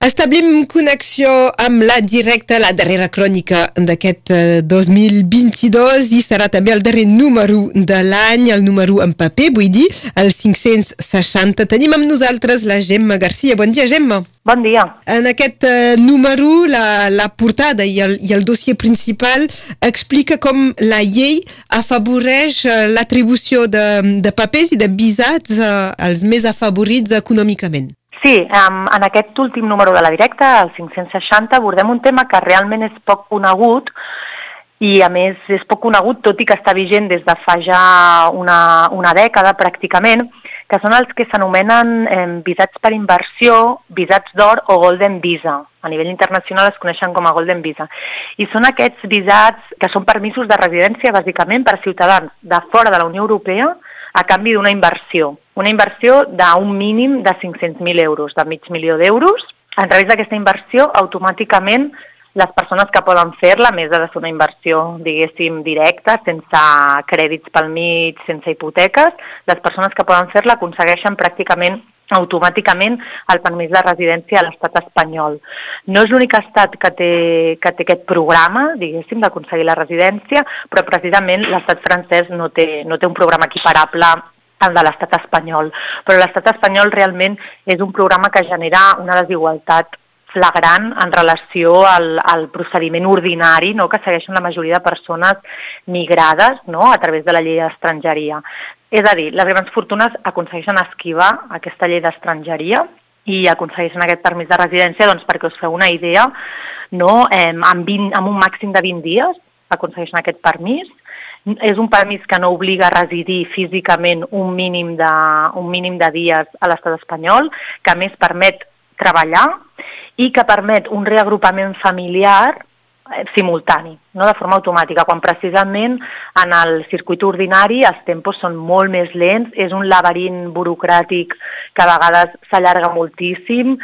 Establim connexió amb la directa, la darrera crònica d'aquest eh, 2022 i serà també el darrer número de l'any, el número en paper, vull dir, el 560. Tenim amb nosaltres la Gemma Garcia. Bon dia, Gemma. Bon dia. En aquest eh, número, la, la portada i el, i el dossier principal explica com la llei afavoreix eh, l'atribució de, de papers i de visats eh, als més afavorits econòmicament. Sí, en aquest últim número de la directa, el 560, abordem un tema que realment és poc conegut i a més és poc conegut, tot i que està vigent des de fa ja una, una dècada pràcticament, que són els que s'anomenen eh, visats per inversió, visats d'or o Golden Visa. A nivell internacional es coneixen com a Golden Visa. I són aquests visats que són permisos de residència bàsicament per ciutadans de fora de la Unió Europea a canvi d'una inversió. Una inversió d'un mínim de 500.000 euros, de mig milió d'euros. A través d'aquesta inversió, automàticament, les persones que poden fer-la, més ha de ser una inversió, diguéssim, directa, sense crèdits pel mig, sense hipoteques, les persones que poden fer-la aconsegueixen pràcticament automàticament el permís de residència a l'estat espanyol. No és l'únic estat que té, que té aquest programa, diguéssim, d'aconseguir la residència, però precisament l'estat francès no té, no té un programa equiparable al de l'estat espanyol. Però l'estat espanyol realment és un programa que genera una desigualtat flagrant en relació al, al procediment ordinari no, que segueixen la majoria de persones migrades no, a través de la llei d'estrangeria. És a dir, les grans fortunes aconsegueixen esquivar aquesta llei d'estrangeria i aconsegueixen aquest permís de residència, doncs perquè us feu una idea, no, eh, amb, 20, amb un màxim de 20 dies aconsegueixen aquest permís, és un permís que no obliga a residir físicament un mínim de, un mínim de dies a l'estat espanyol, que més permet treballar i que permet un reagrupament familiar simultani, no? De forma automàtica, quan precisament en el circuit ordinari els tempos són molt més lents, és un laberint burocràtic que a vegades s'allarga moltíssim,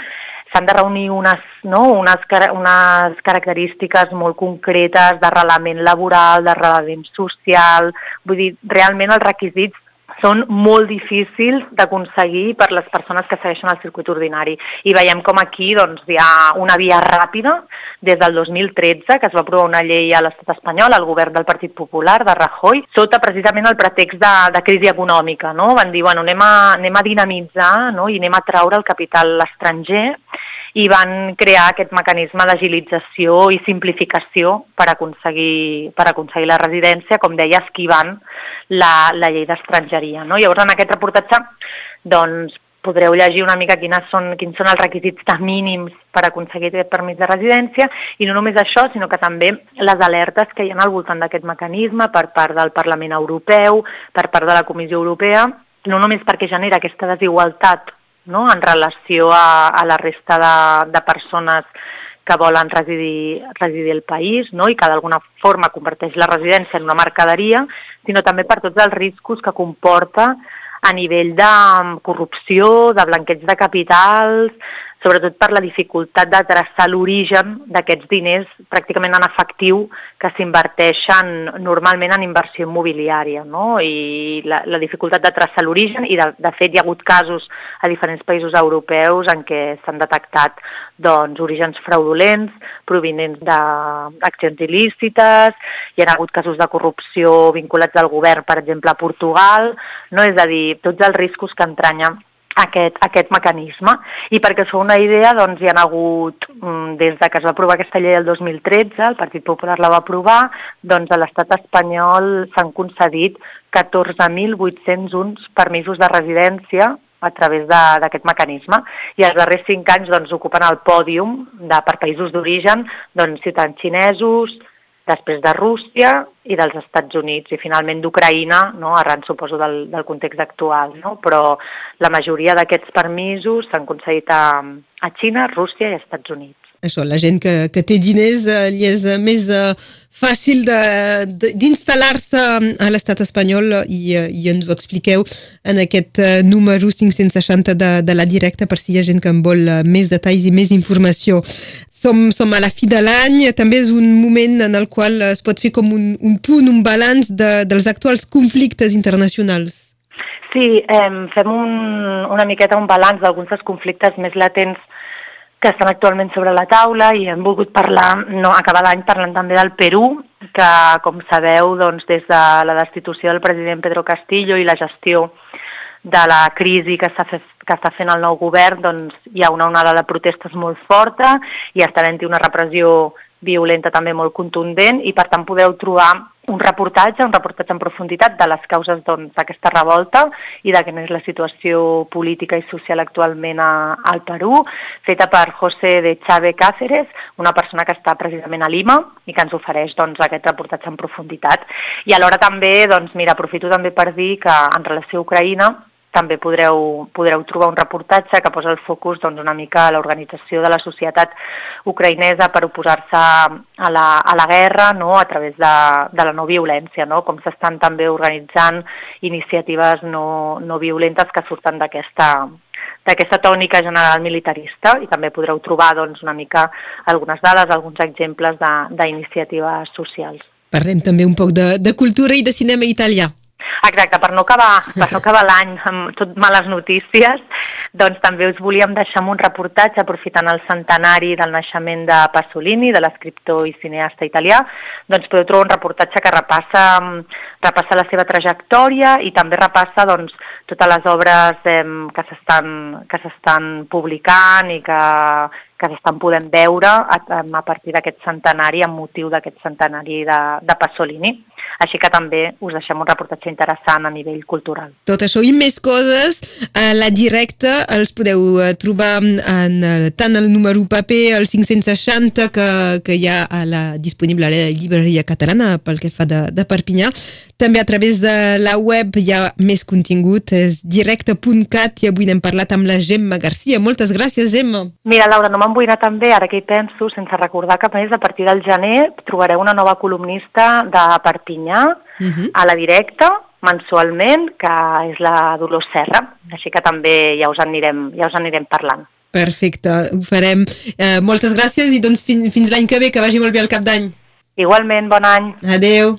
s'han de reunir unes, no, unes, unes característiques molt concretes d'arrelament laboral, d'arrelament social, vull dir, realment els requisits són molt difícils d'aconseguir per les persones que segueixen el circuit ordinari. I veiem com aquí doncs, hi ha una via ràpida des del 2013, que es va aprovar una llei a l'estat espanyol, al govern del Partit Popular, de Rajoy, sota precisament el pretext de, de crisi econòmica. No? Van dir, bueno, anem a, anem a dinamitzar no? i anem a traure el capital estranger i van crear aquest mecanisme d'agilització i simplificació per aconseguir, per aconseguir la residència, com deia, esquivant la, la llei d'estrangeria. No? Llavors, en aquest reportatge, doncs, podreu llegir una mica quines són, quins són els requisits de mínims per aconseguir aquest permís de residència i no només això, sinó que també les alertes que hi ha al voltant d'aquest mecanisme per part del Parlament Europeu, per part de la Comissió Europea, no només perquè genera aquesta desigualtat no? en relació a, a la resta de, de persones que volen residir, residir al país no? i que d'alguna forma converteix la residència en una mercaderia, sinó també per tots els riscos que comporta a nivell de corrupció, de blanqueig de capitals, sobretot per la dificultat de traçar l'origen d'aquests diners pràcticament en efectiu que s'inverteixen normalment en inversió immobiliària, no? I la, la dificultat de traçar l'origen, i de, de fet hi ha hagut casos a diferents països europeus en què s'han detectat doncs, orígens fraudulents provinents d'accions il·lícites, hi ha hagut casos de corrupció vinculats al govern, per exemple, a Portugal, no? és a dir, tots els riscos que entranya aquest, aquest mecanisme. I perquè us una idea, doncs hi ha hagut, mm, des de que es va aprovar aquesta llei el 2013, el Partit Popular la va aprovar, doncs a l'estat espanyol s'han concedit 14.801 permisos de residència a través d'aquest mecanisme i els darrers cinc anys doncs, ocupen el pòdium de, per països d'origen doncs, ciutadans xinesos, després de Rússia i dels Estats Units i finalment d'Ucraïna, no, arran suposo del, del context actual, no? però la majoria d'aquests permisos s'han concedit a, a Xina, Rússia i Estats Units. Això, la gent que, que té diners eh, li és eh, més eh, fàcil d'instal·lar-se a l'estat espanyol i, eh, i ens ho expliqueu en aquest eh, número 560 de, de la directa per si hi ha gent que en vol més detalls i més informació. Som, som a la fi de l'any, també és un moment en el qual es pot fer com un, un punt, un balanç de, dels actuals conflictes internacionals. Sí, eh, fem un, una miqueta un balanç d'alguns dels conflictes més latents que estan actualment sobre la taula i hem volgut parlar, no, acabar l'any parlant també del Perú, que com sabeu, doncs, des de la destitució del president Pedro Castillo i la gestió de la crisi que està, fe, que està fent el nou govern, doncs hi ha una onada de protestes molt forta i està havent-hi una repressió violenta també molt contundent i per tant podeu trobar un reportatge, un reportatge en profunditat de les causes doncs, d'aquesta doncs, revolta i de quina és la situació política i social actualment a, al Perú, feta per José de Chávez Cáceres, una persona que està precisament a Lima i que ens ofereix doncs, aquest reportatge en profunditat. I alhora també, doncs, mira, aprofito també per dir que en relació a Ucraïna també podreu, podreu trobar un reportatge que posa el focus doncs, una mica a l'organització de la societat ucraïnesa per oposar-se a, la, a la guerra no? a través de, de la no violència, no? com s'estan també organitzant iniciatives no, no violentes que surten d'aquesta d'aquesta tònica general militarista i també podreu trobar doncs, una mica algunes dades, alguns exemples d'iniciatives socials. Parlem també un poc de, de cultura i de cinema italià. Exacte, per no acabar, per no acabar l'any amb tot males notícies, doncs també us volíem deixar un reportatge aprofitant el centenari del naixement de Pasolini, de l'escriptor i cineasta italià, doncs podeu trobar un reportatge que repassa, repassa la seva trajectòria i també repassa doncs, totes les obres eh, que s'estan publicant i que, que s'estan podent veure a, a partir d'aquest centenari, amb motiu d'aquest centenari de, de Pasolini. Així que també us deixem un reportatge interessant a nivell cultural. Tot això i més coses a la directa els podeu eh, trobar en el, tant el número paper, el 560 que, que hi ha a la, disponible a la llibreria catalana pel que fa de, de Perpinyà, també a través de la web hi ha més contingut, és directe.cat i avui n'hem parlat amb la Gemma Garcia. Moltes gràcies, Gemma. Mira, Laura, no m'han buinat també, ara que hi penso, sense recordar que a més a partir del gener trobareu una nova columnista de Perpinyà uh mhm. -huh. a la directa, mensualment, que és la Dolors Serra. Així que també ja us anirem, ja us anirem parlant. Perfecte, ho farem. Eh, moltes gràcies i doncs fins, fins l'any que ve, que vagi molt bé el cap d'any. Igualment, bon any. Adeu